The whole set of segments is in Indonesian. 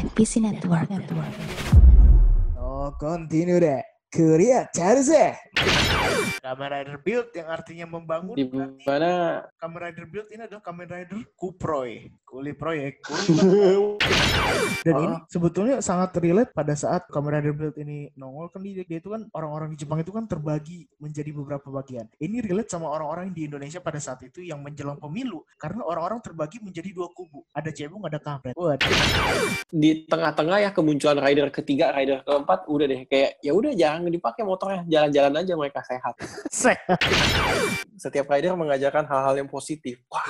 NPC Network. Network. Oh, continue deh. Korea cari sih. Kamen Rider Build yang artinya membangun. Di mana Kamen Rider Build ini adalah Kamen Rider Kuproy. Kuli proyek. Kuli Dan ini sebetulnya sangat relate pada saat Kamen Rider Build ini nongol kan dia, dia itu kan orang-orang di Jepang itu kan terbagi menjadi beberapa bagian. Ini relate sama orang-orang di Indonesia pada saat itu yang menjelang pemilu karena orang-orang terbagi menjadi dua kubu. Ada cebong, ada kampret. Waduh. di tengah-tengah ya kemunculan rider ketiga, rider keempat udah deh kayak ya udah jangan dipakai motornya, jalan-jalan aja mereka sehat. Sehat. Setiap rider mengajarkan hal-hal yang positif. Wah,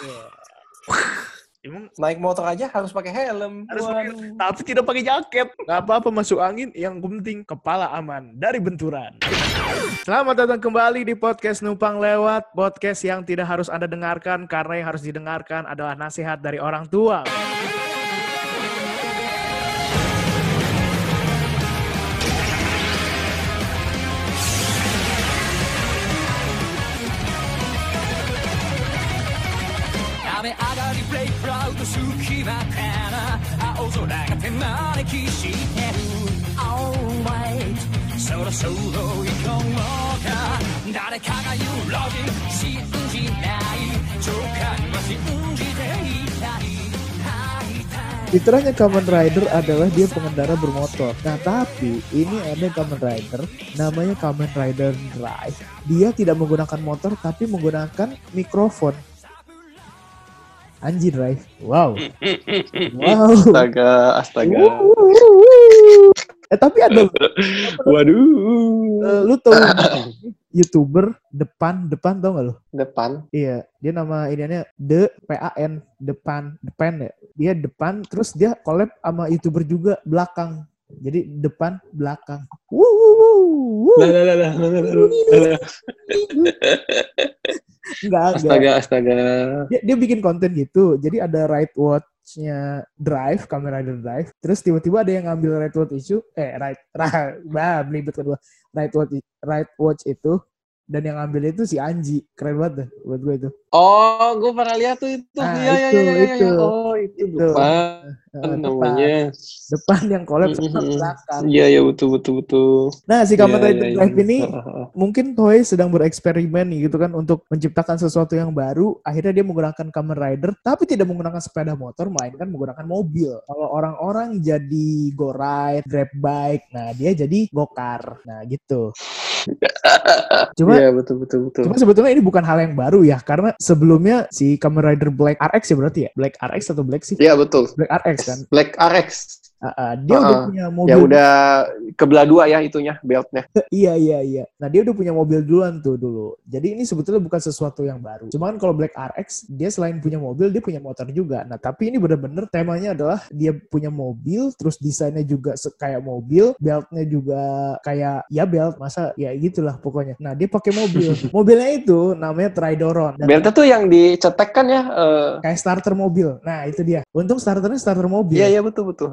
Emang naik motor aja harus pakai helm. Harus pakai- tapi tidak pakai jaket. Nggak apa-apa masuk angin, yang penting kepala aman dari benturan. Selamat datang kembali di podcast Numpang Lewat, podcast yang tidak harus Anda dengarkan karena yang harus didengarkan adalah nasihat dari orang tua. Fitrahnya Kamen Rider adalah dia pengendara bermotor. Nah, tapi ini ada Kamen Rider. Namanya Kamen Rider Drive. Dia tidak menggunakan motor tapi menggunakan mikrofon. Anjir Drive. Wow. Wow. Astaga, astaga. Eh tapi ada Waduh. eh, lu tahu youtuber depan depan tau gak lu? Depan. Iya, dia nama iniannya The PAN depan depan ya. Dia depan terus dia collab sama youtuber juga belakang. Jadi depan belakang. Wuh. Enggak. Astaga, astaga. Dia, dia bikin konten gitu. Jadi ada ride watch-nya Drive, Kamen Rider Drive. Terus tiba-tiba ada yang ngambil ride watch itu, eh ride, ride, bah, belibet kedua. Ride watch, ride watch itu dan yang ngambil itu si Anji. Keren banget deh buat gue itu. Oh, gue pernah lihat tuh itu. Nah, Iya, iya, itu, iya, iya, itu. iya. Oh, itu depan Eh, depan, namanya. depan yang collab sama belakang. Iya, iya, betul, betul, betul. Nah, si Kamen Iya, Rider iya, Drive iya. ini mungkin Toei sedang bereksperimen nih gitu kan untuk menciptakan sesuatu yang baru. Akhirnya dia menggunakan Kamen Rider tapi tidak menggunakan sepeda motor melainkan menggunakan mobil. Kalau orang-orang jadi go ride, grab bike, nah dia jadi go-car. Nah, gitu. Cuma Iya, betul, betul, betul. Cuma sebetulnya ini bukan hal yang baru ya, karena sebelumnya si Kamen Rider Black RX ya berarti ya? Black RX atau Black sih? Iya, betul. Black RX kan? Black RX. Dia udah Ah, punya Ya mobil. udah kebelah dua ya itunya, beltnya. Iya iya iya. Nah dia udah punya mobil duluan tuh dulu. Jadi ini sebetulnya bukan sesuatu yang baru. Cuman kalau Black RX dia selain punya mobil dia punya motor juga. Nah tapi ini bener-bener temanya adalah dia punya mobil, terus desainnya juga kayak mobil, beltnya juga kayak ya belt masa ya gitulah pokoknya. Nah dia pakai mobil. Mobilnya itu namanya Tridoron. Dan Beltnya tuh yang dicetek kan ya. eh, kayak starter mobil. Nah itu dia. Untung starternya starter mobil. Iya, iya, betul, betul.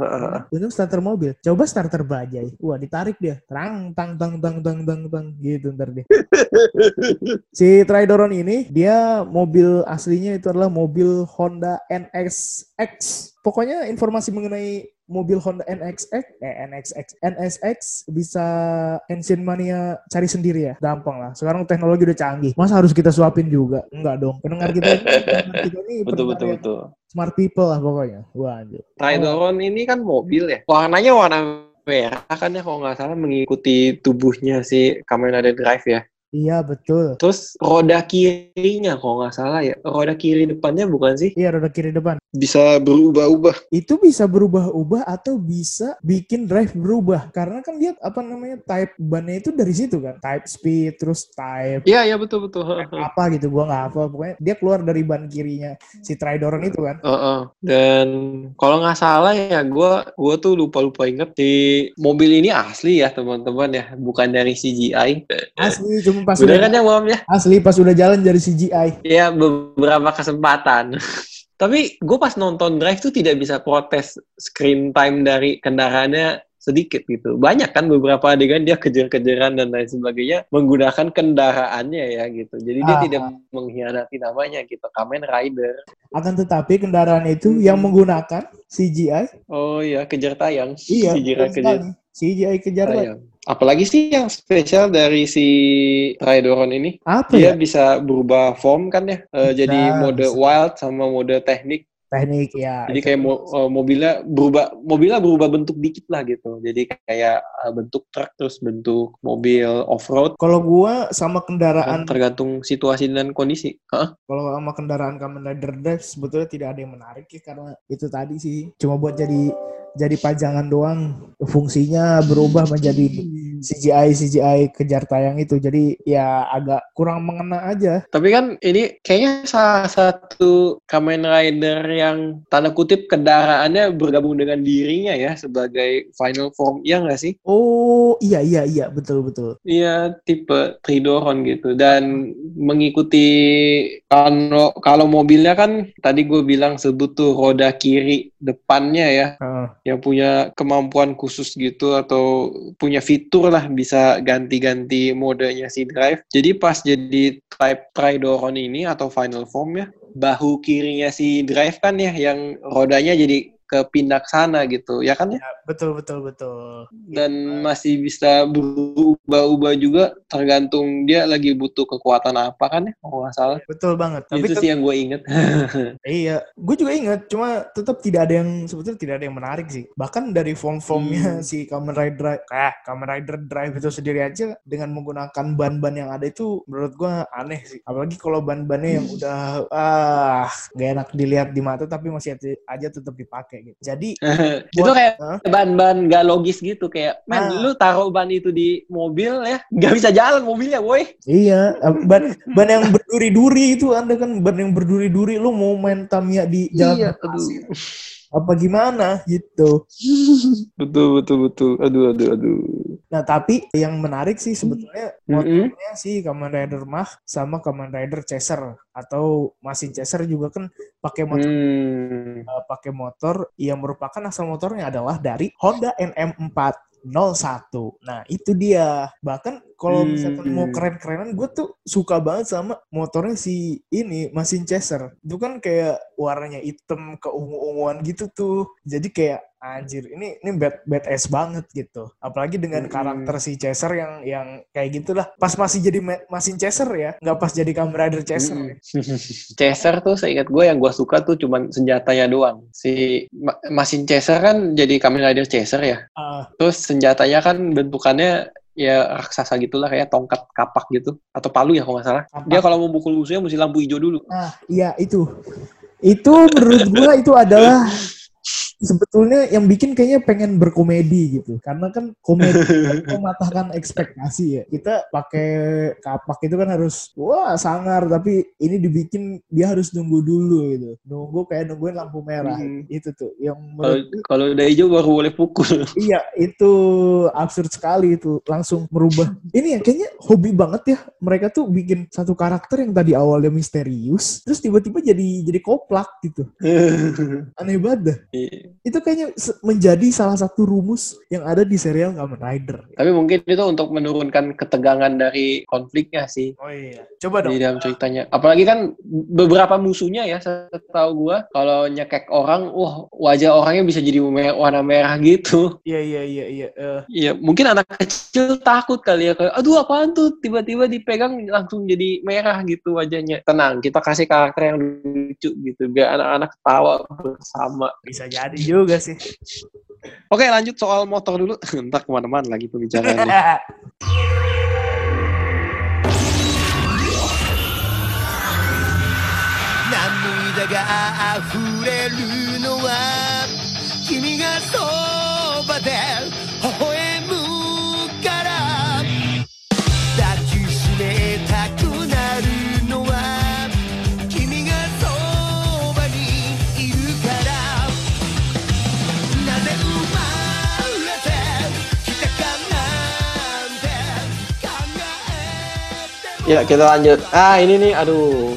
Untung starter mobil. Coba starter bajai. Wah, ditarik dia. Terang tang tang tang tang tang tang gitu ntar dia. si Tridoron ini dia mobil aslinya itu adalah mobil Honda NSX. Pokoknya informasi mengenai mobil Honda NXX eh NXX NSX bisa Engine Mania cari sendiri ya. Gampang lah. Sekarang teknologi udah canggih. Masa harus kita suapin juga? Enggak dong. Pendengar kita pendengar kita ini Betul, betul, betul. Smart people lah pokoknya. Wah, anjir. Ini kan mobil ya. Warnanya warna merah kan ya kalau nggak salah mengikuti tubuhnya si Kamen Rider Drive ya. Iya, betul. Terus roda kirinya kalau nggak salah ya. Roda kiri depannya bukan sih? Iya, roda kiri depan. Bisa berubah-ubah. itu bisa berubah-ubah atau bisa bikin drive berubah karena kan dia apa namanya type bannya itu dari situ kan type speed terus type Iya, iya betul betul. apa gitu gua nggak apa pokoknya dia keluar dari ban kirinya si Tridoron itu kan Heeh. Dan kalau nggak salah ya, gue gua tuh lupa lupa inget di mobil ini asli ya teman-teman ya, bukan dari CGI. asli cuma pas udah kan ya Bang ya? asli pas udah jalan dari CGI Ya beberapa kesempatan. Tapi gue pas nonton Drive tuh tidak bisa protes screen time dari kendaraannya sedikit gitu. Banyak kan beberapa adegan dia kejar-kejaran dan lain sebagainya menggunakan kendaraannya ya gitu. Jadi dia Ah. tidak mengkhianati namanya gitu, Kamen Rider. Akan tetapi kendaraan itu Hmm. yang menggunakan CGI, Oh iya, kejar tayang. iya, Kejar betul kejar. CGI kejar tayang. Apalagi sih yang spesial dari si Tridoron ini? Apa Dia ya? bisa berubah form kan ya, Eh, Bisa, jadi mode bisa. wild sama mode teknik. Teknik ya. Jadi kayak mo- eh, mobilnya berubah, mobilnya berubah bentuk dikit lah gitu. Jadi kayak eh, bentuk truk terus bentuk mobil off road. Kalau gua sama kendaraan tergantung situasi dan kondisi. Hah? kalau sama kendaraan Kamen Rider Drive sebetulnya tidak ada yang menarik ya karena itu tadi sih cuma buat jadi jadi pajangan doang. Fungsinya berubah menjadi CGI CGI kejar tayang itu. Jadi ya agak kurang mengena aja. Tapi kan ini kayaknya salah satu Kamen Rider yang tanda kutip kendaraannya bergabung dengan dirinya ya sebagai final form. Iya nggak sih? oh iya iya iya. Betul betul. Iya tipe Tridoron gitu. Dan mengikuti kalau kalau mobilnya kan tadi gue bilang sebut tuh roda kiri depannya ya. Heeh. Yang punya kemampuan khusus gitu atau punya fitur lah bisa ganti-ganti modenya si drive. Jadi pas jadi type Tridoron ini atau final form ya bahu kirinya si drive kan ya yang rodanya jadi kepindah ke sana gitu ya kan? Ya betul betul betul. Dan masih bisa berubah-ubah juga tergantung dia lagi butuh kekuatan apa kan ya kalau nggak salah. Betul banget. Tapi itu tet- sih yang gue inget iya gue juga inget cuma tetap tidak ada yang sebetulnya tidak ada yang menarik sih. Bahkan dari form-formnya Hmm. si Kamen Rider eh Kamen Rider Drive itu sendiri aja dengan menggunakan ban-ban yang ada itu menurut gue aneh sih. Apalagi kalau ban-bannya yang udah ah gak enak dilihat di mata tapi masih aja tetap dipakai gitu jadi itu kayak Hah? ban-ban gak logis gitu kayak men Ah. lu taruh ban itu di mobil ya nggak bisa jalan mobilnya boy iya ban ban yang berduri-duri itu anda kan ban yang berduri-duri lu mau main Tamiya di jalan Iya, berpasir. apa gimana gitu betul betul betul aduh aduh aduh Nah, tapi yang menarik sih sebetulnya motornya sih Kamen Rider Mach sama Kamen Rider Chaser atau Masin Chaser juga kan pakai motor Hmm. eh, pakai motor yang merupakan asal motornya adalah dari Honda NM401. Nah, itu dia. Bahkan kalau misalkan mau Hmm. keren-kerenan gue tuh suka banget sama motornya si ini Masin Chaser. Itu kan kayak warnanya hitam keungu-unguan gitu tuh. Jadi kayak anjir ini ini bad badass banget gitu. Apalagi dengan Mm-mm. karakter si Chaser yang yang kayak gitulah. Pas masih jadi Masin Chaser ya, nggak pas jadi Kamen Rider Chaser. Mm-mm. ya. Chaser tuh seingat gue yang gue suka tuh cuman senjatanya doang. Si Ma- Masin Chaser kan jadi Kamen Rider Chaser ya. Ah, Terus senjatanya kan bentukannya ya raksasa gitulah kayak tongkat kapak gitu atau palu ya kalau nggak salah. Kapak. Dia kalau mau pukul musuhnya mesti lampu hijau dulu. Nah, iya itu. Itu menurut gua itu adalah sebetulnya yang bikin kayaknya pengen berkomedi gitu. Karena kan komedi kan mematahkan ekspektasi ya. Kita pakai kapak itu kan harus wah sangar tapi ini dibikin dia harus nunggu dulu gitu. Nunggu kayak nungguin lampu merah. Hmm. Itu tuh yang Kalau udah hijau baru boleh pukul. iya itu absurd sekali itu langsung merubah. Ini ya kayaknya hobi banget ya mereka tuh bikin satu karakter yang tadi awalnya misterius terus tiba-tiba jadi jadi koplak gitu. Aneh banget dah. Itu kayaknya menjadi salah satu rumus yang ada di serial Kamen Rider. Tapi mungkin itu untuk menurunkan ketegangan dari konfliknya sih. Oh iya. Coba dong. di dalam ceritanya. Apalagi kan beberapa musuhnya ya, setahu gua kalau nyekek orang, wah wajah orangnya bisa jadi me- warna merah gitu. Iya iya iya iya. Eh, Iya, mungkin anak kecil takut kali ya, kayak, aduh apaan tuh, tiba-tiba dipegang langsung jadi merah gitu wajahnya. Tenang, kita kasih karakter yang lucu gitu, biar anak-anak ketawa bersama. bisa jadi Iya juga sih. Oke lanjut soal motor dulu. Entah ke mana-mana lagi pembicaraannya. Namida ya, kita lanjut. Ah, ini nih, aduh,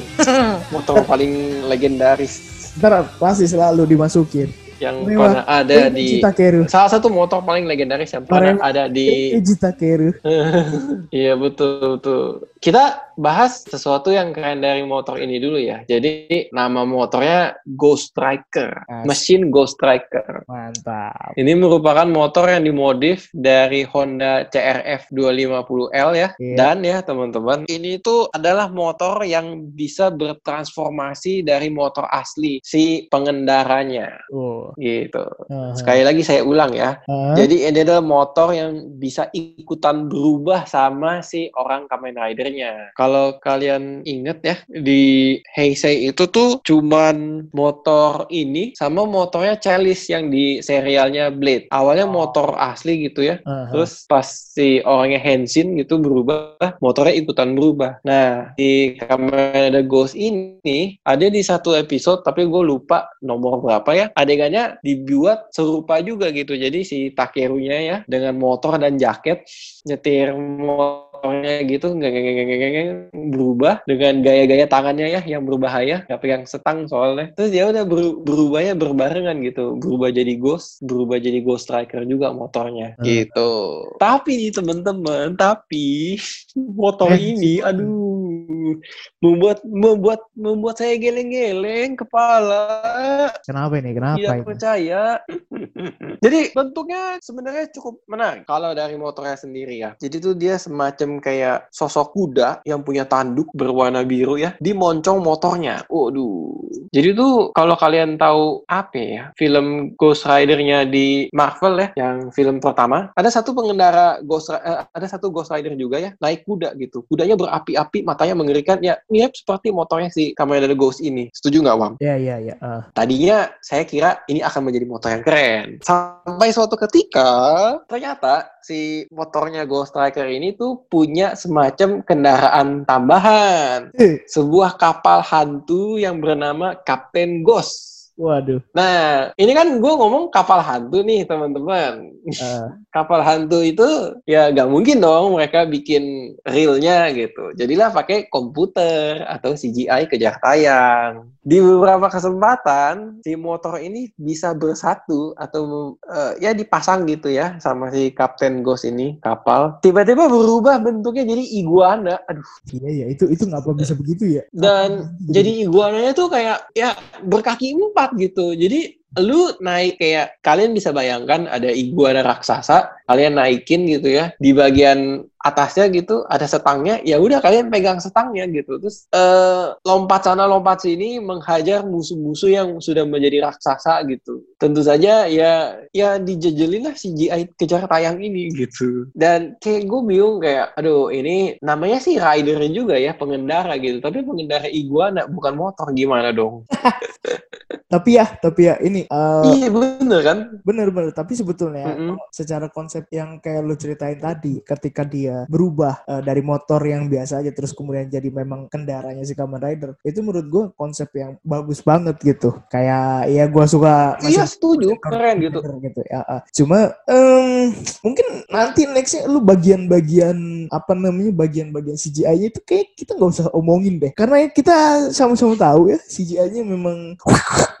motor paling legendaris. Ntar pasti selalu dimasukin. yang Mewah. pernah ada di Eiji Takeru. salah satu motor paling legendaris yang pernah Mewah. ada di Eiji Takeru. Iya betul betul. Kita bahas sesuatu yang keren dari motor ini dulu ya. Jadi nama motornya Ghost Striker, Asik. mesin Ghost Striker. Mantap. Ini merupakan motor yang dimodif dari Honda CRF 250L ya. Iya. Dan ya teman-teman, ini tuh adalah motor yang bisa bertransformasi dari motor asli si pengendaranya Oh. gitu. Aha. Sekali lagi saya ulang ya. Ah, Jadi ini adalah motor yang bisa ikutan berubah sama si orang Kamen Rider-nya. Kalau kalian inget ya, di Heisei itu tuh cuman motor ini sama motornya Chalice yang di serialnya Blade. Awalnya motor asli gitu ya. aha. Terus pas si orangnya Henshin gitu berubah, motornya ikutan berubah. Nah, di Kamen Rider Ghost ini ada di satu episode, tapi gue lupa nomor berapa ya. Adegannya dibuat serupa juga gitu. Jadi si Takerunya ya dengan motor dan jaket nyetir motornya gitu nggak nggak- nggak- nggak- nggak- nggak- berubah dengan gaya-gaya tangannya ya yang berbahaya nggak pegang setang soalnya terus dia udah beru- berubahnya berbarengan gitu berubah jadi ghost berubah jadi ghost striker juga motornya Hmm. gitu tapi nih teman-teman tapi motor Eh, ini aduh membuat membuat membuat saya geleng-geleng kepala Kenapa ini? Kenapa tidak ini? percaya. Jadi bentuknya sebenarnya cukup menarik kalau dari motornya sendiri ya. Jadi tuh dia semacam kayak sosok kuda yang punya tanduk berwarna biru ya di moncong motornya. Waduh. Jadi tuh kalau kalian tahu apa ya film Ghost Rider-nya di Marvel ya yang film pertama ada satu pengendara Ghost eh, ada satu Ghost Rider juga ya naik kuda gitu. Kudanya berapi-api, matanya mengerikan ya mirip seperti motornya si Kamen Rider Ghost ini. Setuju nggak Wam? Ya, ya, ya. ah. Tadinya saya kira ini akan menjadi motor yang keren. Sampai suatu ketika, ternyata si motornya Ghost Striker ini tuh punya semacam kendaraan tambahan. Eh, Sebuah kapal hantu yang bernama Kapten Ghost. Waduh. Nah, ini kan gue ngomong kapal hantu nih teman-teman. ah. kapal hantu itu ya nggak mungkin dong mereka bikin realnya gitu. Jadilah pakai komputer atau CGI kejar tayang. Di beberapa kesempatan si motor ini bisa bersatu atau eh, ya dipasang gitu ya sama si Kapten Ghost ini kapal. Tiba-tiba berubah bentuknya jadi iguana. Aduh. Iya, ya. Itu itu ngapa bisa begitu ya? Dan jadi iguananya tuh kayak ya berkaki empat gitu. Jadi lu naik kayak kalian bisa bayangkan ada iguana raksasa, kalian naikin gitu ya. Di bagian atasnya gitu ada setangnya, ya udah kalian pegang setangnya gitu. Terus eh, lompat sana lompat sini menghajar musuh-musuh yang sudah menjadi raksasa gitu. Tentu saja ya ya dijejelin lah CGI kejar tayang ini gitu. Dan kayak gue bingung kayak aduh ini namanya sih rider juga ya pengendara gitu. Tapi pengendara iguana bukan motor gimana dong? Tapi ya, tapi ya ini eh, iya bener kan? bener-bener. Tapi sebetulnya Mm-mm. kalau secara konsep yang kayak lu ceritain tadi, ketika dia berubah eh, dari motor yang biasa aja terus kemudian jadi memang kendaranya si Kamen Rider, itu menurut gue konsep yang bagus banget gitu. Kayak ya gue suka Iya setuju, keren gitu. gitu ya. ah. Cuma em, mungkin nanti nextnya lu bagian-bagian apa namanya bagian-bagian CGI-nya itu kayak kita nggak usah omongin deh, karena kita sama-sama tahu ya CGI-nya memang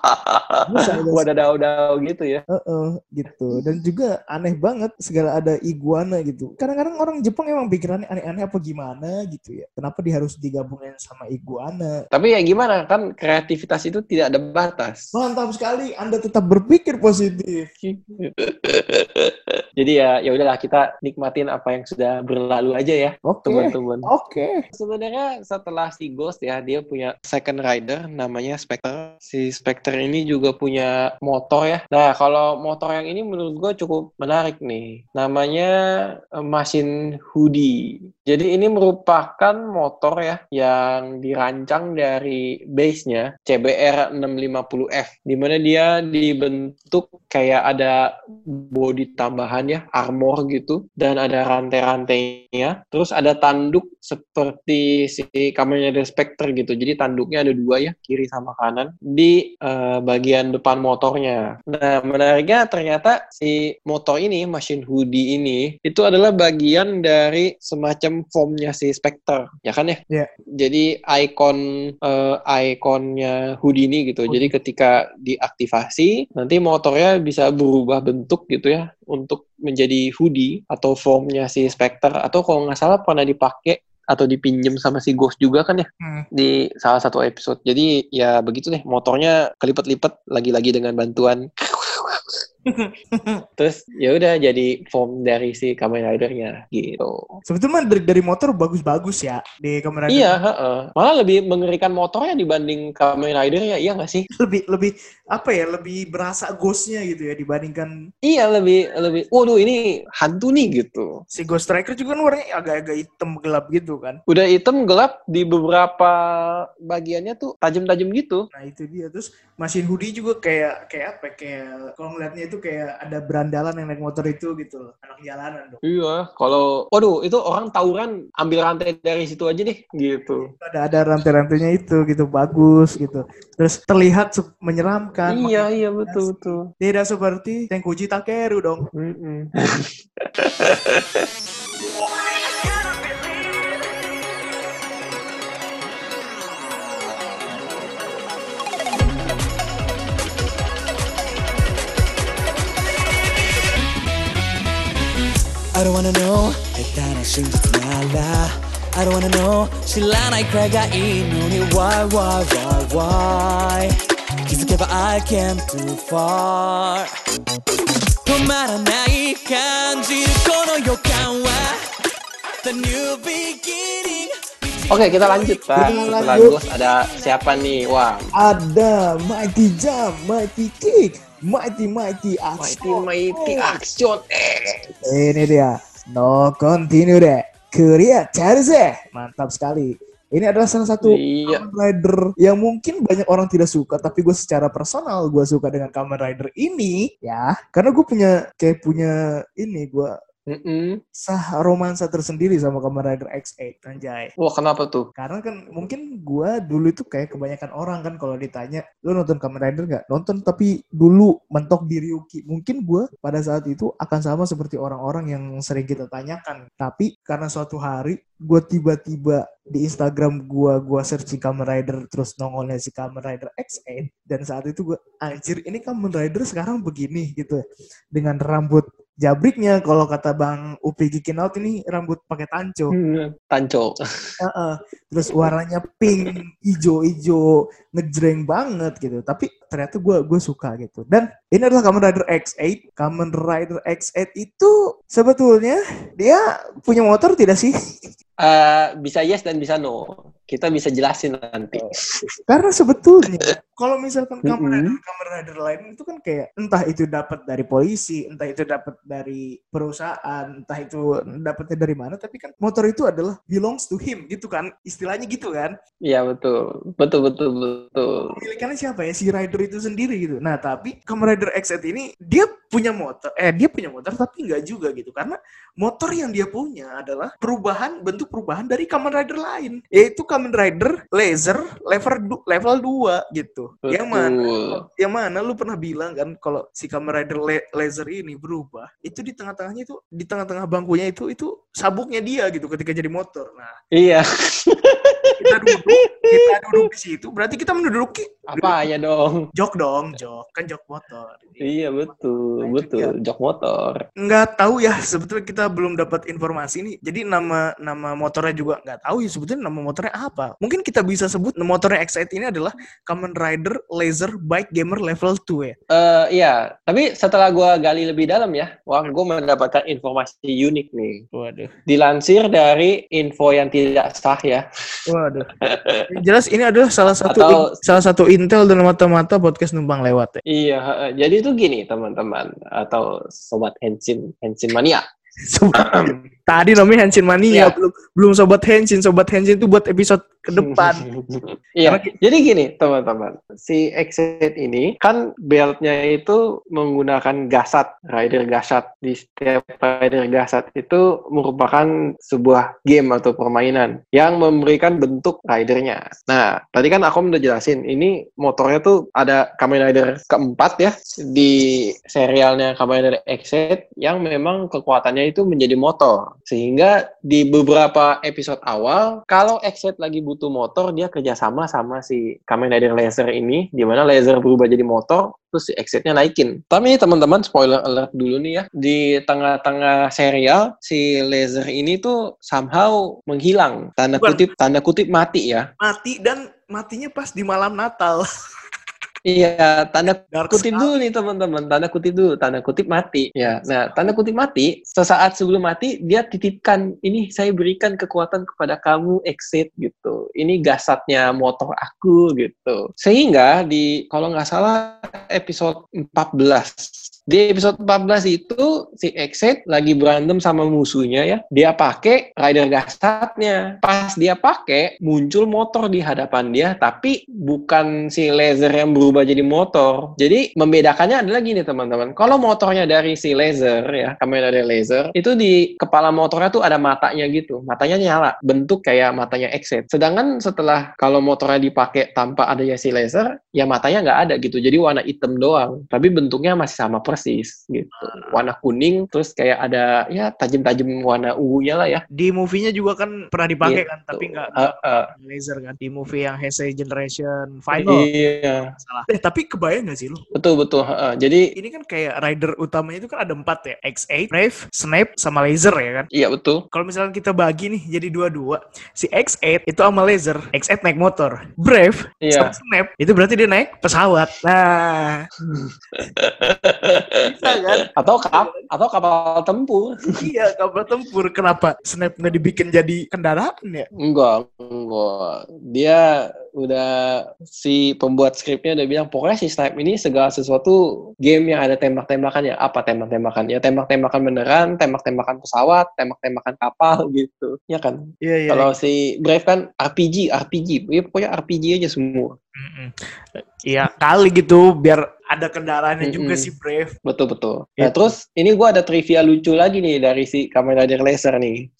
Wadadau-dau gitu ya. Heeh, gitu. Dan juga aneh banget segala ada iguana gitu. Kadang-kadang orang Jepang emang pikirannya aneh-aneh apa gimana gitu ya. Kenapa dia harus digabungin sama iguana? Tapi ya gimana kan kreativitas itu tidak ada batas. Mantap sekali, Anda tetap berpikir positif. Jadi ya ya udahlah kita nikmatin apa yang sudah berlalu aja ya Oke. teman-teman. Oke. Sebenarnya setelah si Ghost ya dia punya second rider namanya Spectre. Si Spectre ini juga punya motor ya. Nah kalau motor yang ini menurut gue cukup menarik nih. Namanya eh, Machine Hoodie. Jadi ini merupakan motor ya yang dirancang dari base-nya CBR 650F di mana dia dibentuk kayak ada body tambahan ya, armor gitu, dan ada rantai-rantainya. Terus ada tanduk seperti si Kamen Rider Spectre gitu. Jadi tanduknya ada dua ya, kiri sama kanan di eh, bagian depan motornya. Nah, menariknya ternyata si motor ini, mesin hoodie ini, itu adalah bagian dari semacam formnya si Spectre, ya kan ya? Iya. Jadi ikon eh, ikonnya hoodie ini gitu. Jadi ketika diaktifasi, nanti motornya bisa berubah bentuk gitu ya untuk menjadi hoodie atau formnya si Spectre atau kalau nggak salah pernah dipakai atau dipinjem sama si Ghost juga kan ya Hmm. di salah satu episode. Jadi ya begitu deh, motornya kelipat-lipat lagi-lagi dengan bantuan. Terus ya udah jadi form dari si Kamen Rider-nya gitu. Sebetulnya dari, dari motor bagus-bagus ya di Kamen Rider. Iya, heeh. Malah lebih mengerikan motornya dibanding Kamen Rider-nya, iya nggak sih? Lebih lebih apa ya? Lebih berasa ghostnya gitu ya dibandingkan Iya, lebih lebih. Waduh, ini hantu nih gitu. si Ghost Striker juga kan warnanya agak-agak hitam gelap gitu kan. Udah hitam gelap di beberapa bagiannya tuh tajam-tajam gitu. Nah itu dia terus mesin hoodie juga kayak kayak apa? ya, Kayak kalau ngeliatnya itu kayak ada berandalan yang naik motor itu gitu loh. anak jalanan dong. Iya, kalau waduh itu orang tawuran ambil rantai dari situ aja deh gitu. Ada ada rantai-rantainya itu gitu bagus gitu. Terus terlihat menyeramkan. Iya, iya betul betul. Tidak seperti Tenkuji Takeru dong. Mm-mm. I don't wanna know. 일단은 신지지 말라. I don't wanna know. 신라 나의 괴가 이 눈이 Why why why why 기숙해봐 I can't too far.止まらない感じるこの予感は The new beginning. Oke, kita lanjut, Pak. Kita Setelah lanjut. Ghost ada siapa nih? Wah, Ada Mighty Jump, Mighty Kick, Mighty Mighty Mighty Action. Mighty Action X. Ini dia. No continue deh. Korea Charze. Mantap sekali. Ini adalah salah satu Iya. Kamen Rider yang mungkin banyak orang tidak suka, tapi gue secara personal gue suka dengan Kamen Rider ini ya, karena gue punya kayak punya ini gue Mm-mm. sah romansa tersendiri sama Kamen Rider X8 anjay. Wah, kenapa tuh? Karena kan mungkin gua dulu itu kayak kebanyakan orang kan kalau ditanya lu nonton Kamen Rider nggak? Nonton tapi dulu mentok di Ryuki. Mungkin gua pada saat itu akan sama seperti orang-orang yang sering kita tanyakan. Tapi karena suatu hari gua tiba-tiba di Instagram gua gua searching Kamen Rider terus nongolnya si Kamen Rider X8 dan saat itu gua anjir ini Kamen Rider sekarang begini gitu dengan rambut jabriknya kalau kata Bang Upi Gikinaut ini rambut pakai tanco. Hmm, Tanco. Heeh. Terus warnanya pink, ijo-ijo, ngejreng banget gitu. Tapi ternyata gue gue suka gitu. Dan ini adalah Kamen Rider X8. Kamen Rider X8 itu sebetulnya dia punya motor tidak sih? Eh, bisa yes dan bisa no. Kita bisa jelasin nanti. Karena sebetulnya kalau misalkan Kamen. Rider Kamen Rider lain itu kan kayak entah itu dapat dari polisi, entah itu dapat dari perusahaan, entah itu dapatnya dari mana, tapi kan motor itu adalah belongs to him gitu kan. Istilahnya gitu kan. Iya, betul. Betul, betul, betul. pemilikannya siapa ya si rider itu sendiri gitu. Nah tapi Kamen Rider X8 ini dia punya motor, eh dia punya motor tapi nggak juga gitu karena motor yang dia punya adalah perubahan bentuk perubahan dari Kamen Rider lain yaitu Kamen Rider Laser level du- level 2 gitu. Yang mana Betul. yang mana lu pernah bilang kan kalau si Kamen Rider Le- Laser ini berubah itu di tengah-tengahnya itu di tengah-tengah bangkunya itu itu sabuknya dia gitu ketika jadi motor. Nah Iya. kita duduk kita duduk di situ berarti kita menduduki Apa ya dong? jok dong jok kan jok motor Iya, betul. Nah, Betul. Jok motor. nggak tahu ya sebetulnya kita belum dapat informasi nih jadi nama nama motornya juga nggak tahu ya sebetulnya nama motornya apa mungkin kita bisa sebut motornya Excite ini adalah Kamen Rider Laser Bike Gamer Level 2 ya Eh iya, tapi setelah gua gali lebih dalam ya, wah gue mendapatkan informasi unik nih. waduh Dilansir dari info yang tidak sah ya. waduh Yang jelas ini adalah salah satu Atau- salah satu intel dan mata-mata podcast numpang lewat ya Iya, heeh. jadi itu gini teman-teman atau sobat Henshin Henshin mania. Sumpah. Tadi namanya Henshin Mania, Ya. belum belum sobat Henshin. Sobat Henshin itu buat episode ke depan. Iya, Karena- jadi gini teman-teman, si Exit ini kan beltnya itu menggunakan gasat, rider gasat. Di setiap rider gasat itu merupakan sebuah game atau permainan yang memberikan bentuk ridernya. Nah, tadi kan aku udah jelasin, ini motornya tuh ada Kamen Rider keempat ya di serialnya Kamen Rider Exit yang memang kekuatannya itu menjadi motor. Sehingga di beberapa episode awal, kalau Exit lagi butuh motor, dia kerjasama sama si Kamen Rider Laser ini, di mana Laser berubah jadi motor, terus si Exitnya naikin. Tapi teman-teman, spoiler alert dulu nih ya, di tengah-tengah serial, si Laser ini tuh somehow menghilang. Tanda Bukan. kutip, tanda kutip mati ya. Mati dan matinya pas di malam Natal. Iya, tanda Dark kutip sekali. dulu nih teman-teman, tanda kutip dulu, tanda kutip mati. Ya, nah tanda kutip mati, sesaat sebelum mati dia titipkan, ini saya berikan kekuatan kepada kamu exit gitu. Ini gasatnya motor aku gitu. Sehingga di kalau nggak salah episode 14 di episode 14 itu si Exit lagi berantem sama musuhnya ya. Dia pakai rider gasatnya. Pas dia pakai muncul motor di hadapan dia tapi bukan si laser yang berubah jadi motor. Jadi membedakannya adalah gini teman-teman. Kalau motornya dari si laser ya, kamera dari laser, itu di kepala motornya tuh ada matanya gitu. Matanya nyala, bentuk kayak matanya Exit. Sedangkan setelah kalau motornya dipakai tanpa adanya si laser, ya matanya nggak ada gitu. Jadi warna hitam doang. Tapi bentuknya masih sama persis gitu. Warna kuning terus kayak ada ya tajam-tajam warna ungunya lah ya. Di movie-nya juga kan pernah dipakai Gitu. kan, tapi nggak Uh, uh, laser kan di movie yang Heisei Generation Final. iya, Salah. Eh tapi kebayang gak sih lu? betul betul. uh. Jadi Ini kan kayak rider utamanya itu kan ada empat ya, X8, Brave, Snap, sama Laser ya kan. iya betul. Kalau misalnya kita bagi nih jadi dua-dua, si X8 itu sama Laser, X8 naik motor, Brave Iya. sama Snap itu berarti dia naik pesawat. Nah, bisa kan? Atau kap atau kapal tempur. iya kapal tempur. Kenapa Snap nggak dibikin jadi kendaraan ya? Enggak, enggak. Dia udah si pembuat skripnya udah bilang pokoknya si Snipe ini segala sesuatu game yang ada tembak-tembakan ya apa tembak-tembakan ya tembak-tembakan beneran, tembak-tembakan pesawat, tembak-tembakan kapal gitu. Ya kan? Iya iya. Kalau si Brave kan RPG, RPG. Ya pokoknya RPG aja semua. Iya kali gitu biar ada kendaraannya juga Mm-mm. si Brave. Betul betul. Nah, Gitu. terus ini gua ada trivia lucu lagi nih dari si Kamen Rider Laser nih.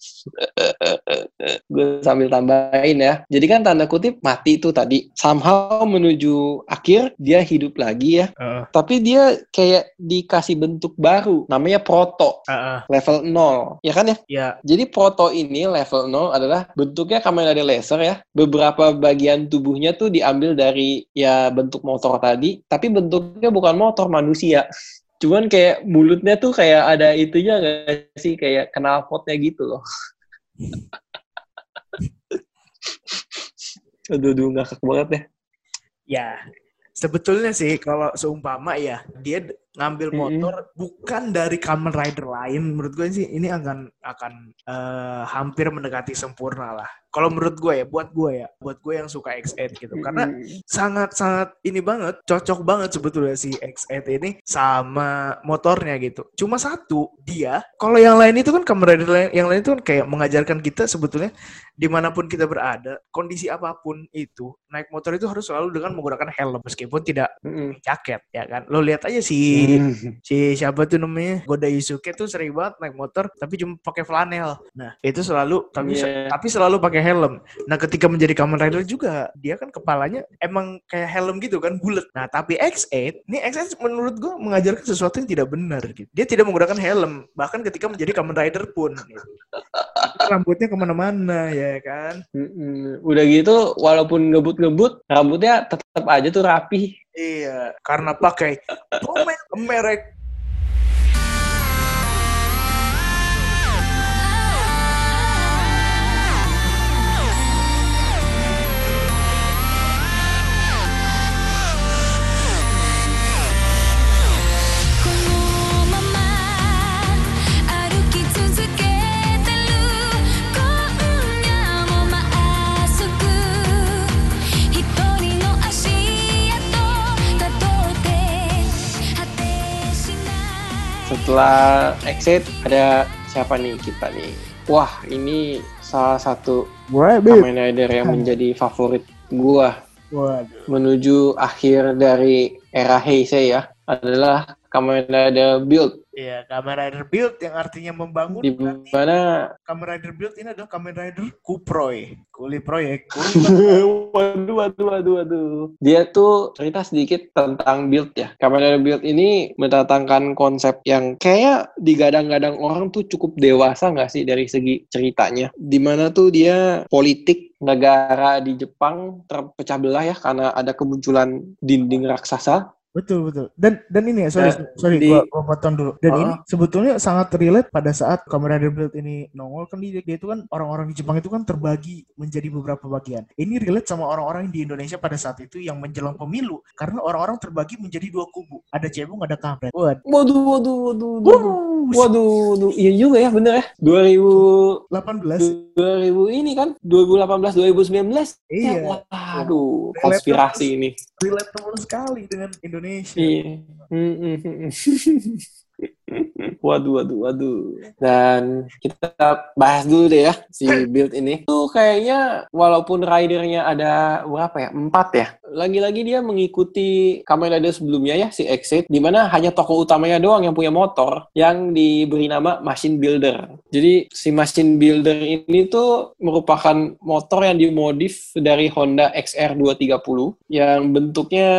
gue sambil tambahin ya. Jadi kan tanda kutip mati itu tadi. Somehow menuju akhir dia hidup lagi ya. Heeh. Tapi dia kayak dikasih bentuk baru. Namanya proto. Heeh. Level 0. Ya kan ya? Ya. Jadi proto ini level 0 adalah bentuknya Kamen Rider Laser ya. Beberapa bagian tubuhnya tuh diambil dari ya bentuk motor tadi, tapi bentuknya bukan motor manusia. Cuman kayak mulutnya tuh kayak ada itunya nggak sih kayak knalpotnya gitu loh. aduh, aduh ngakak banget deh. Ya, sebetulnya sih kalau seumpama ya dia ngambil motor bukan dari Kamen Rider lain, menurut gue sih ini akan akan eh, hampir mendekati sempurna lah. Kalau menurut gue ya, buat gue ya, buat gue yang suka X8 gitu, karena Mm-mm. sangat-sangat ini banget, cocok banget sebetulnya si X8 ini sama motornya gitu. Cuma satu, dia, kalau yang lain itu kan Kamen Rider lain- yang lain itu kan kayak mengajarkan kita sebetulnya di mana pun kita berada, kondisi apa pun itu, naik motor itu harus selalu dengan menggunakan helm, meskipun tidak Mm-mm. jaket, ya kan. Lo lihat aja si Mm. Si siapa tuh namanya Goda Yusuke tuh sering banget naik motor tapi cuma pakai flanel. Nah itu selalu tapi Iya. tapi selalu pakai helm. Nah ketika menjadi Kamen Rider juga dia kan kepalanya emang kayak helm gitu kan bulat. Nah tapi X8 ini X8 menurut gua mengajarkan sesuatu yang tidak benar gitu. Dia tidak menggunakan helm bahkan ketika menjadi Kamen Rider pun. Gitu. Rambutnya ke mana-mana ya kan. Mm-mm. Udah gitu, walaupun ngebut-ngebut, rambutnya tetap aja tuh rapi. Iya karena pakai pomade merek「Setelah exit ada siapa nih kita nih? wah ini salah satu. Kamen Rider yang menjadi favorit gua Waduh. menuju akhir dari era Heisei ya adalah Kamen Rider Build Iya, Kamen Rider Build yang artinya membangun. di mana Kamen Rider Build ini adalah Kamen Rider Kuproy. Kuli proyek. waduh, waduh, waduh, waduh. Dia tuh cerita sedikit tentang build ya. Kamen Rider Build ini mendatangkan konsep yang kayak digadang-gadang orang tuh cukup dewasa nggak sih dari segi ceritanya. Di mana tuh dia politik negara di Jepang terpecah belah ya karena ada kemunculan dinding raksasa. Betul betul. Dan dan ini ya sorry Ya, sorry di- gua, gua potong dulu. Dan Oh. ini sebetulnya sangat relate pada saat Kamen Rider ini nongol kan dia, dia itu kan orang-orang di Jepang itu kan terbagi menjadi beberapa bagian. Ini relate sama orang-orang di Indonesia pada saat itu yang menjelang pemilu karena orang-orang terbagi menjadi dua kubu. Ada cebong, ada kampret. Waduh. Waduh, waduh, waduh, waduh. Waduh, waduh. iya juga ya bener ya. 2000 18 2000 ini kan 2018 2019 Iya. ya, waduh konspirasi ini relatable sekali dengan Indonesia. Iya. Hmm, hmm. waduh waduh waduh. Dan kita bahas dulu deh ya si build ini. Tuh kayaknya walaupun ridernya ada berapa ya? Empat ya? Lagi-lagi dia mengikuti Kamen Rider sebelumnya ya si Exit di mana hanya tokoh utamanya doang yang punya motor yang diberi nama Machine Builder. Jadi si Machine Builder ini tuh merupakan motor yang dimodif dari Honda XR 230 yang bentuknya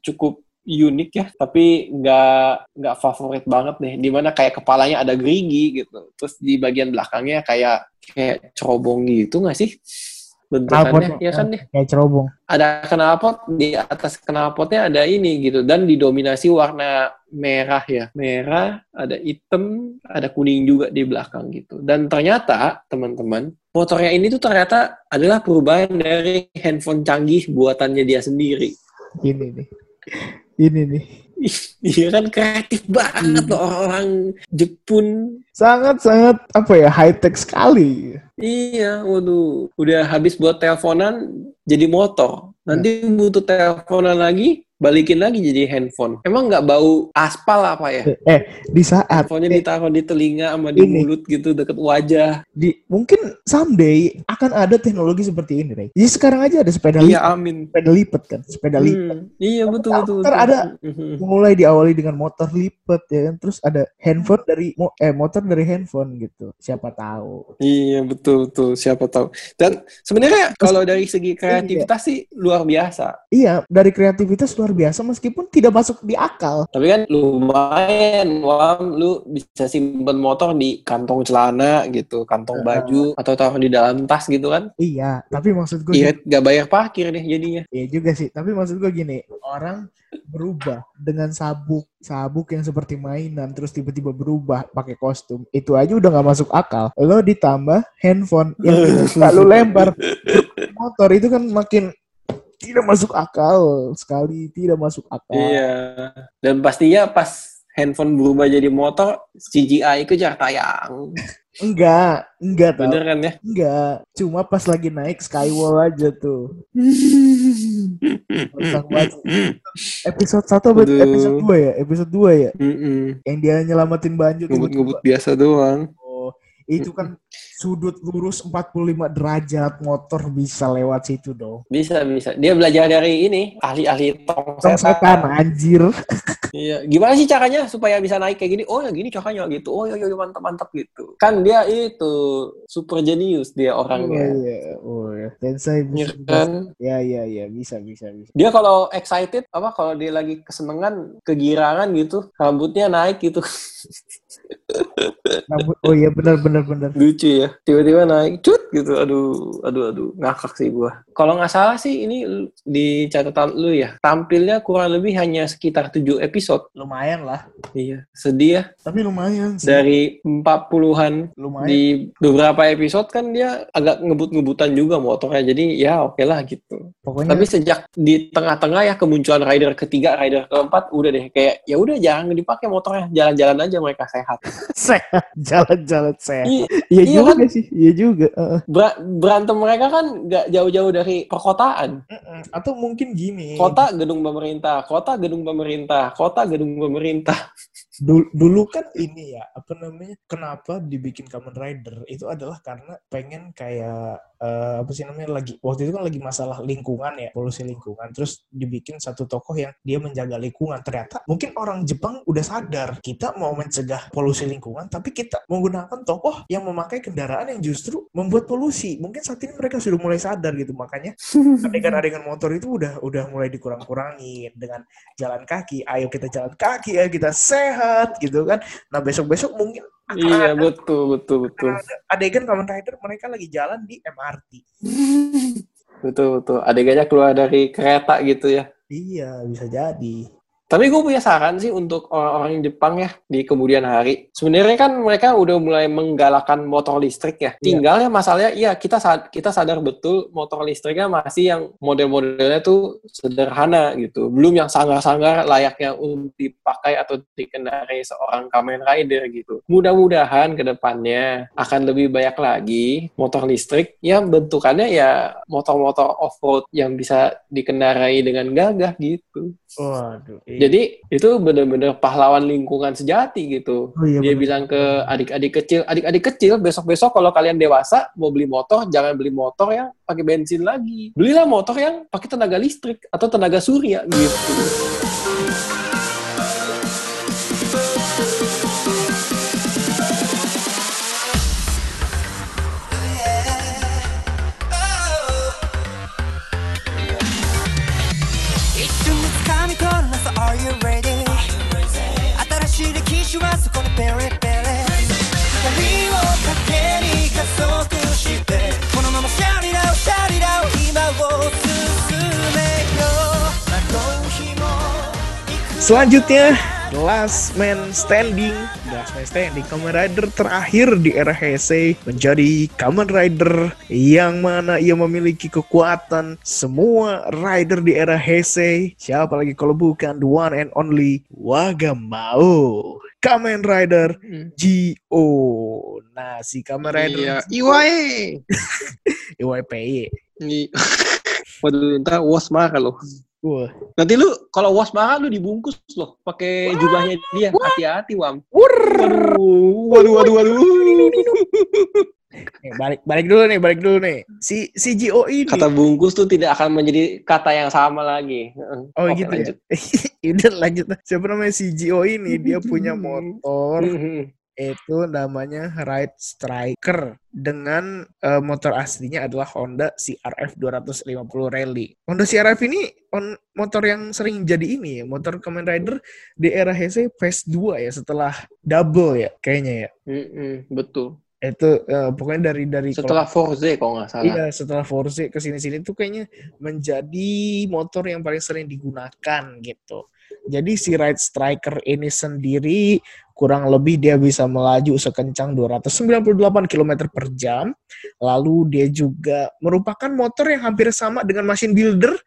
cukup unik ya tapi nggak nggak favorit banget nih di mana kayak kepalanya ada gerigi gitu. Terus di bagian belakangnya kayak kayak cerobong gitu nggak sih? Bentukannya. Knalpot, ya kan nih Kayak cerobong. ada knalpot di atas knalpotnya ada ini gitu. Dan didominasi warna merah ya. Merah ada hitam ada kuning juga di belakang gitu. Dan ternyata teman-teman motornya ini tuh ternyata adalah perubahan dari handphone canggih buatannya dia sendiri. Ini nih. Ini nih. Iya kan kreatif banget loh orang Jepun. Sangat-sangat apa ya high tech sekali. Iya, waduh. Udah habis buat teleponan jadi motor. Nanti butuh teleponan lagi, balikin lagi jadi handphone. Emang nggak bau aspal apa ya? Eh, di saat Handphonenya ditaruh di telinga sama di Ini. mulut gitu deket wajah. di mungkin someday akan ada teknologi seperti ini, Rey. Jadi sekarang aja ada sepeda Iya, lipat, amin. sepeda lipat kan, sepeda lipat. Hmm, iya betul betul. Ntar betul. ada Mhm. Mulai diawali dengan motor lipat ya kan, terus ada handphone dari eh motor dari handphone gitu. Siapa tahu. Iya betul betul. Siapa tahu. Dan sebenarnya kalau dari segi kreativitas sih luar biasa. Iya, dari kreativitas luar biasa meskipun tidak masuk di akal. Tapi kan lumayan, Wam, lu bisa simpen motor di kantong celana gitu, kantong baju, atau taruh di dalam tas gitu kan. Iya, tapi maksud gue Irit gak bayar parkir deh jadinya. Iya juga sih, tapi maksud gue gini, orang berubah dengan sabuk, sabuk yang seperti mainan, terus tiba-tiba berubah pakai kostum, itu aja udah nggak masuk akal. Lo ditambah handphone yang lo lempar motor itu kan makin tidak masuk akal sekali, tidak masuk akal. Iya. Dan pastinya pas handphone berubah jadi motor, CGI kejar tayang. Enggak, enggak tau, Bener kan ya? enggak. Cuma pas lagi naik skywall aja tuh. Episode 1 apa Aduh. episode 2 ya? Episode 2 ya? Mm-mm. Yang dia nyelamatin banjir Ngebut-ngebut biasa doang. Oh, itu kan sudut lurus 45 derajat motor bisa lewat situ dong. Bisa, bisa. Dia belajar dari ini, ahli-ahli tong Tong setan setan. anjir. Iya, gimana sih caranya supaya bisa naik kayak gini? Oh ya gini caranya gitu. Oh ya ya ya, mantap mantap gitu. Kan dia itu super jenius dia Oh orangnya. iya, oh iya. Tensai Ya bisa. kan? Ya ya ya, bisa bisa bisa. Dia kalau excited apa kalau dia lagi kesenengan, kegirangan gitu, rambutnya naik gitu. Rambut, oh iya benar benar benar. Lucu ya. Tiba-tiba naik cut gitu. Aduh, aduh aduh, ngakak sih gua. Kalau nggak salah sih ini di catatan lu ya. Tampilnya kurang lebih hanya sekitar 7 episode. Lumayan lah. Iya, sedih ya. Tapi lumayan sih. Dari 40-an lumayan. di beberapa episode kan dia agak ngebut-ngebutan juga motornya jadi ya oke lah gitu Pokoknya tapi sejak di tengah-tengah ya kemunculan rider ketiga rider keempat udah deh kayak ya udah jangan dipakai motornya jalan-jalan aja mereka sehat sehat, jalan-jalan sehat. Iya, Iya iya juga kan? sih, iya juga. Heeh. ber- berantem mereka kan nggak jauh-jauh dari perkotaan. Mm-mm. Atau mungkin gini. Kota gedung pemerintah, kota gedung pemerintah, kota gedung pemerintah. Dulu, dulu kan ini ya, apa namanya? Kenapa dibikin Kamen Rider? Itu adalah karena pengen kayak eh, apa sih namanya lagi waktu itu kan lagi masalah lingkungan ya, polusi lingkungan. Terus dibikin satu tokoh yang dia menjaga lingkungan. Ternyata mungkin orang Jepang udah sadar kita mau mencegah polusi lingkungan, tapi kita menggunakan tokoh yang memakai kendaraan yang justru membuat polusi. Mungkin saat ini mereka sudah mulai sadar gitu, makanya adegan-adegan motor itu udah udah mulai dikurang-kurangin dengan jalan kaki. Ayo kita jalan kaki, ayo kita sehat gitu kan. Nah besok-besok mungkin akan Iya, ada, betul, betul, betul. ada adegan Kamen Rider mereka lagi jalan di MRT. Betul, betul. Adegannya keluar dari kereta gitu ya. Iya bisa jadi. Tapi gue punya saran sih untuk orang-orang Jepang ya di kemudian hari. Sebenarnya kan mereka udah mulai menggalakkan motor listrik ya. Iya. Tinggalnya masalahnya, iya kita sad- kita sadar betul motor listriknya masih yang model-modelnya tuh sederhana gitu. Belum yang sangar-sangar layaknya untuk dipakai atau dikendarai seorang Kamen Rider gitu. Mudah-mudahan ke depannya akan lebih banyak lagi motor listrik yang bentukannya ya motor-motor off-road yang bisa dikendarai dengan gagah gitu. Waduh. iya. Jadi itu benar-benar pahlawan lingkungan sejati gitu. Oh, iya, Dia bener. bilang ke adik-adik kecil, adik-adik kecil besok-besok kalau kalian dewasa mau beli motor, jangan beli motor yang pakai bensin lagi. Belilah motor yang pakai tenaga listrik atau tenaga surya gitu. Selanjutnya, Last Man Standing. Last Man Standing, Kamen Rider terakhir di era Heisei menjadi Kamen Rider yang mana ia memiliki kekuatan semua rider di era Heisei. Siapa lagi kalau bukan the one and only Wagamao. Kamen Rider G.O. Nah, si Kamen Rider Iya, Iwae. IYPY. Ini- Waduh, ntar was marah loh. Wah. Nanti lu kalau was marah lu dibungkus loh pakai jubahnya dia. Hati-hati, Wam. Waduh, waduh, waduh, waduh. Nih, balik balik dulu nih, balik dulu nih. Si si G.O. ini Kata bungkus tuh tidak akan menjadi kata yang sama lagi. Oh Oke, gitu lanjut. ya. Udah lanjut. Siapa namanya si Gio ini? Dia punya motor Mhm. Itu namanya Ride Striker dengan eh, motor aslinya adalah Honda CRF 250 Rally. Honda CRF ini on, motor yang sering jadi ini ya, motor Kamen Rider di era Heisei Phase 2 ya setelah double ya kayaknya ya. Mhm, Betul. Itu eh, pokoknya dari dari Setelah Forze kalau nggak salah. Iya, setelah Forze ke sini-sini tuh kayaknya menjadi motor yang paling sering digunakan gitu. Jadi si Ride Striker ini sendiri kurang lebih dia bisa melaju sekencang 298 km per jam. Lalu dia juga merupakan motor yang hampir sama dengan Machine Builder.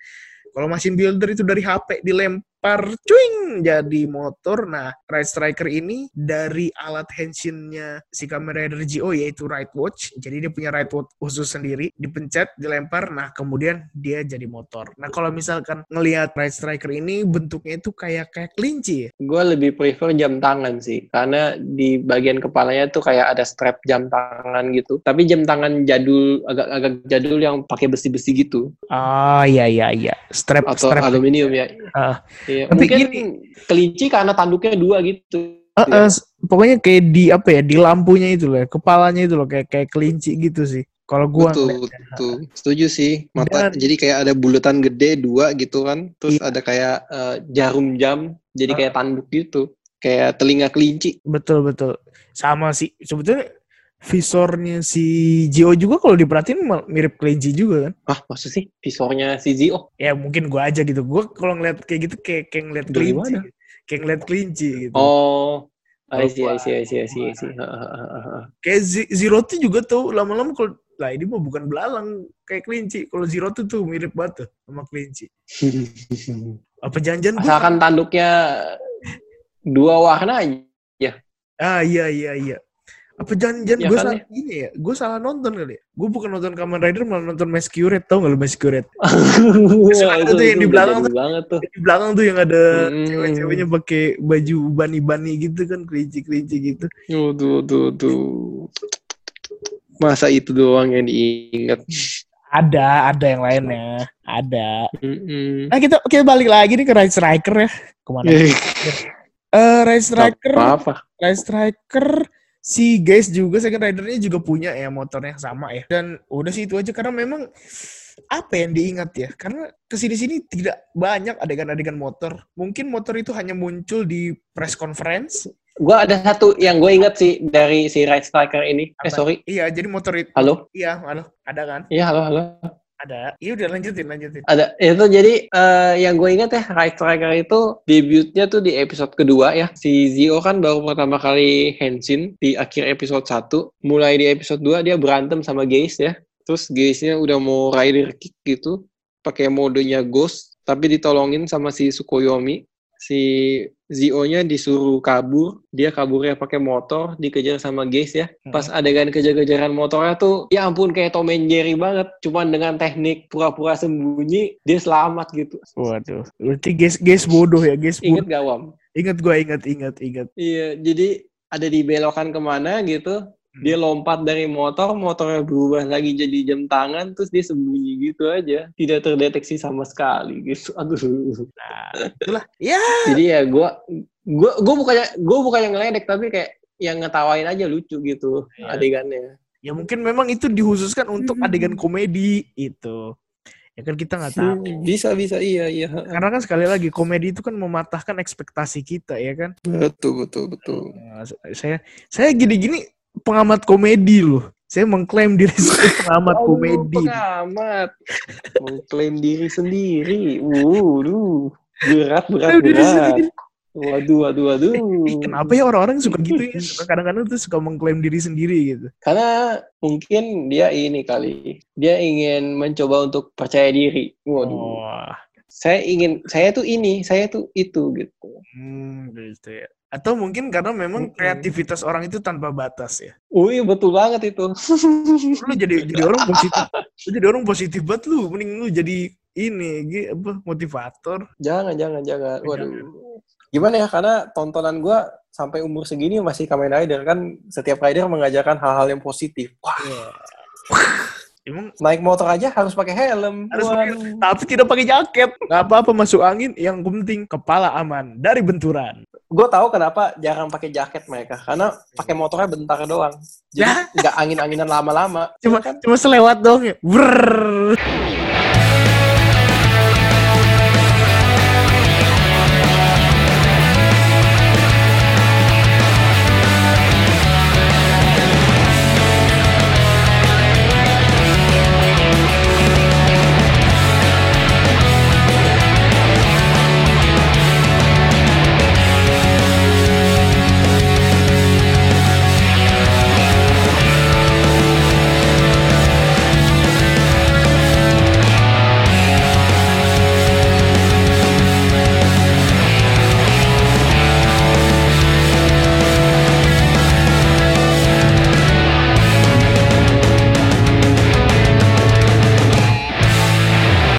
Kalau Machine Builder itu dari HP dilempar cuing jadi motor. Nah, Ride Striker ini dari alat henshinnya si Kamen Rider GO yaitu Ride Watch. Jadi dia punya Ride Watch khusus sendiri, dipencet, dilempar, nah kemudian dia jadi motor. Nah, kalau misalkan ngelihat Ride Striker ini bentuknya itu kayak kayak kelinci ya. Gue lebih prefer jam tangan sih, karena di bagian kepalanya tuh kayak ada strap jam tangan gitu. Tapi jam tangan jadul, agak-agak jadul yang pakai besi-besi gitu, Ah, iya iya iya. Strap atau strap. aluminium ya. Ah. Iya, Tapi Mungkin gini- kelinci karena tanduknya dua gitu. Ah, s- pokoknya kayak di apa ya, di lampunya itu loh, ya, kepalanya itu loh kayak kayak kelinci gitu sih. Kalau gua betul, ngeliat. betul. Setuju sih. Mata Dan- jadi kayak ada bulatan gede dua gitu kan. Terus Iya. ada kayak eh, jarum jam, jadi Ah. kayak tanduk gitu. Kayak telinga kelinci. Betul betul. Sama sih sebetulnya visornya si Gio juga kalau diperhatiin mirip kelinci juga kan. Ah, maksud sih visornya si Zio. Ya mungkin gua aja gitu. Gua kalau ngeliat kayak gitu kayak kayak ngeliat kelinci. mana? Kayak ngeliat kelinci gitu. Oh, I see, I see, I see, I see, I see. Kayak Zero tuh juga tuh lama-lama kalau lah ini mah bukan belalang kayak kelinci. Kalau Zero tuh tuh mirip banget tuh sama kelinci. Apa janjian gua Asalkan tanduknya dua warna aja. Ah iya iya iya. Apa jangan-jangan Ya gue salah ini ya? Gue salah nonton kali ya? Gue bukan nonton Kamen Rider malah nonton Masquerade tau gak lu Masquerade? Ada tuh yang di belakang tuh. banget tuh. Di belakang tuh yang ada Hmm. cewek-ceweknya pakai baju bani-bani gitu kan, kelinci-kelinci gitu. Oh, tuh, tuh, tuh. Masa itu doang yang diingat. Ada, ada yang lainnya. Ada. Mm-mm. Nah kita kita balik lagi nih ke Ride Striker ya. Ke mana? Eh, Eh Ride Striker, apa-apa. Ride Striker si guys juga second ridernya juga punya ya motornya sama ya. Dan udah sih itu aja karena memang apa yang diingat ya? Karena ke sini sini tidak banyak adegan-adegan motor. Mungkin motor itu hanya muncul di press conference. Gua ada satu yang gue inget sih dari si Ride Striker ini. Eh, Apa? sorry. Iya, jadi motor itu. Halo? Iya, halo. Ada kan? Iya, halo, halo. Ada. Iya udah lanjutin, lanjutin. Ada. Itu jadi eh, yang gue inget ya, Ride Striker itu debutnya tuh di episode kedua ya. Si Zio kan baru pertama kali Henshin di akhir episode 1. Mulai di episode 2 dia berantem sama Geis ya. Terus Geisnya udah mau rider kick gitu. Pakai modenya Ghost. Tapi ditolongin sama si Sukoyomi. Si Zio-nya disuruh kabur. Dia kaburnya pakai motor. Dikejar sama Geis ya. Pas adegan kejar-kejaran motornya tuh, ya ampun kayak Tom and Jerry banget. Cuman dengan teknik pura-pura sembunyi, dia selamat gitu. Waduh. Berarti guys guys bodoh ya, guys Ingat bodoh. gak, Wam? Ingat gua ingat ingat ingat. Iya, jadi ada di belokan ke mana gitu, dia lompat dari motor, motornya berubah lagi jadi jam tangan, terus dia sembunyi gitu aja. Tidak terdeteksi sama sekali gitu. Aduh. Nah, itulah. Ya, Jadi ya gua gua gua bukannya gua bukannya ngeledek tapi kayak yang ngetawain aja lucu gitu Iya. adegannya. ya mungkin memang itu dikhususkan untuk Hmm. adegan komedi itu. Ya kan kita nggak tahu. Bisa bisa iya iya. Karena kan sekali lagi komedi itu kan mematahkan ekspektasi kita ya kan. Betul betul betul. Nah, saya saya gini-gini pengamat komedi loh. Saya mengklaim diri saya pengamat Oh, komedi. pengamat. Mengklaim diri sendiri. Waduh. Berat, berat, berat. Waduh, waduh, waduh. Kenapa ya orang-orang suka gitu ya? Kadang-kadang tuh suka mengklaim diri sendiri gitu. Karena mungkin dia ini kali. Dia ingin mencoba untuk percaya diri. Waduh. Wah. Saya ingin, saya tuh ini, saya tuh itu gitu. Hmm, gitu ya. Atau mungkin karena memang kreativitas orang itu tanpa batas ya. Wih, betul banget itu. Lu jadi jadi orang positif. Lu jadi orang positif banget lu. Mending lu jadi ini apa motivator. Jangan, jangan, jangan. Waduh. Gimana ya? Karena tontonan gua sampai umur segini masih Kamen Rider kan setiap rider mengajarkan hal-hal yang positif. Wah, Emang naik motor aja harus pakai helm. Harus pakai- tapi tidak pakai jaket. Nggak apa-apa masuk angin. Yang penting kepala aman dari benturan. Gue tahu kenapa jarang pakai jaket mereka karena pakai motornya bentar doang. Jadi nggak angin-anginan lama-lama. Cuma Iya kan? cuma selewat dong ya. Brrrr.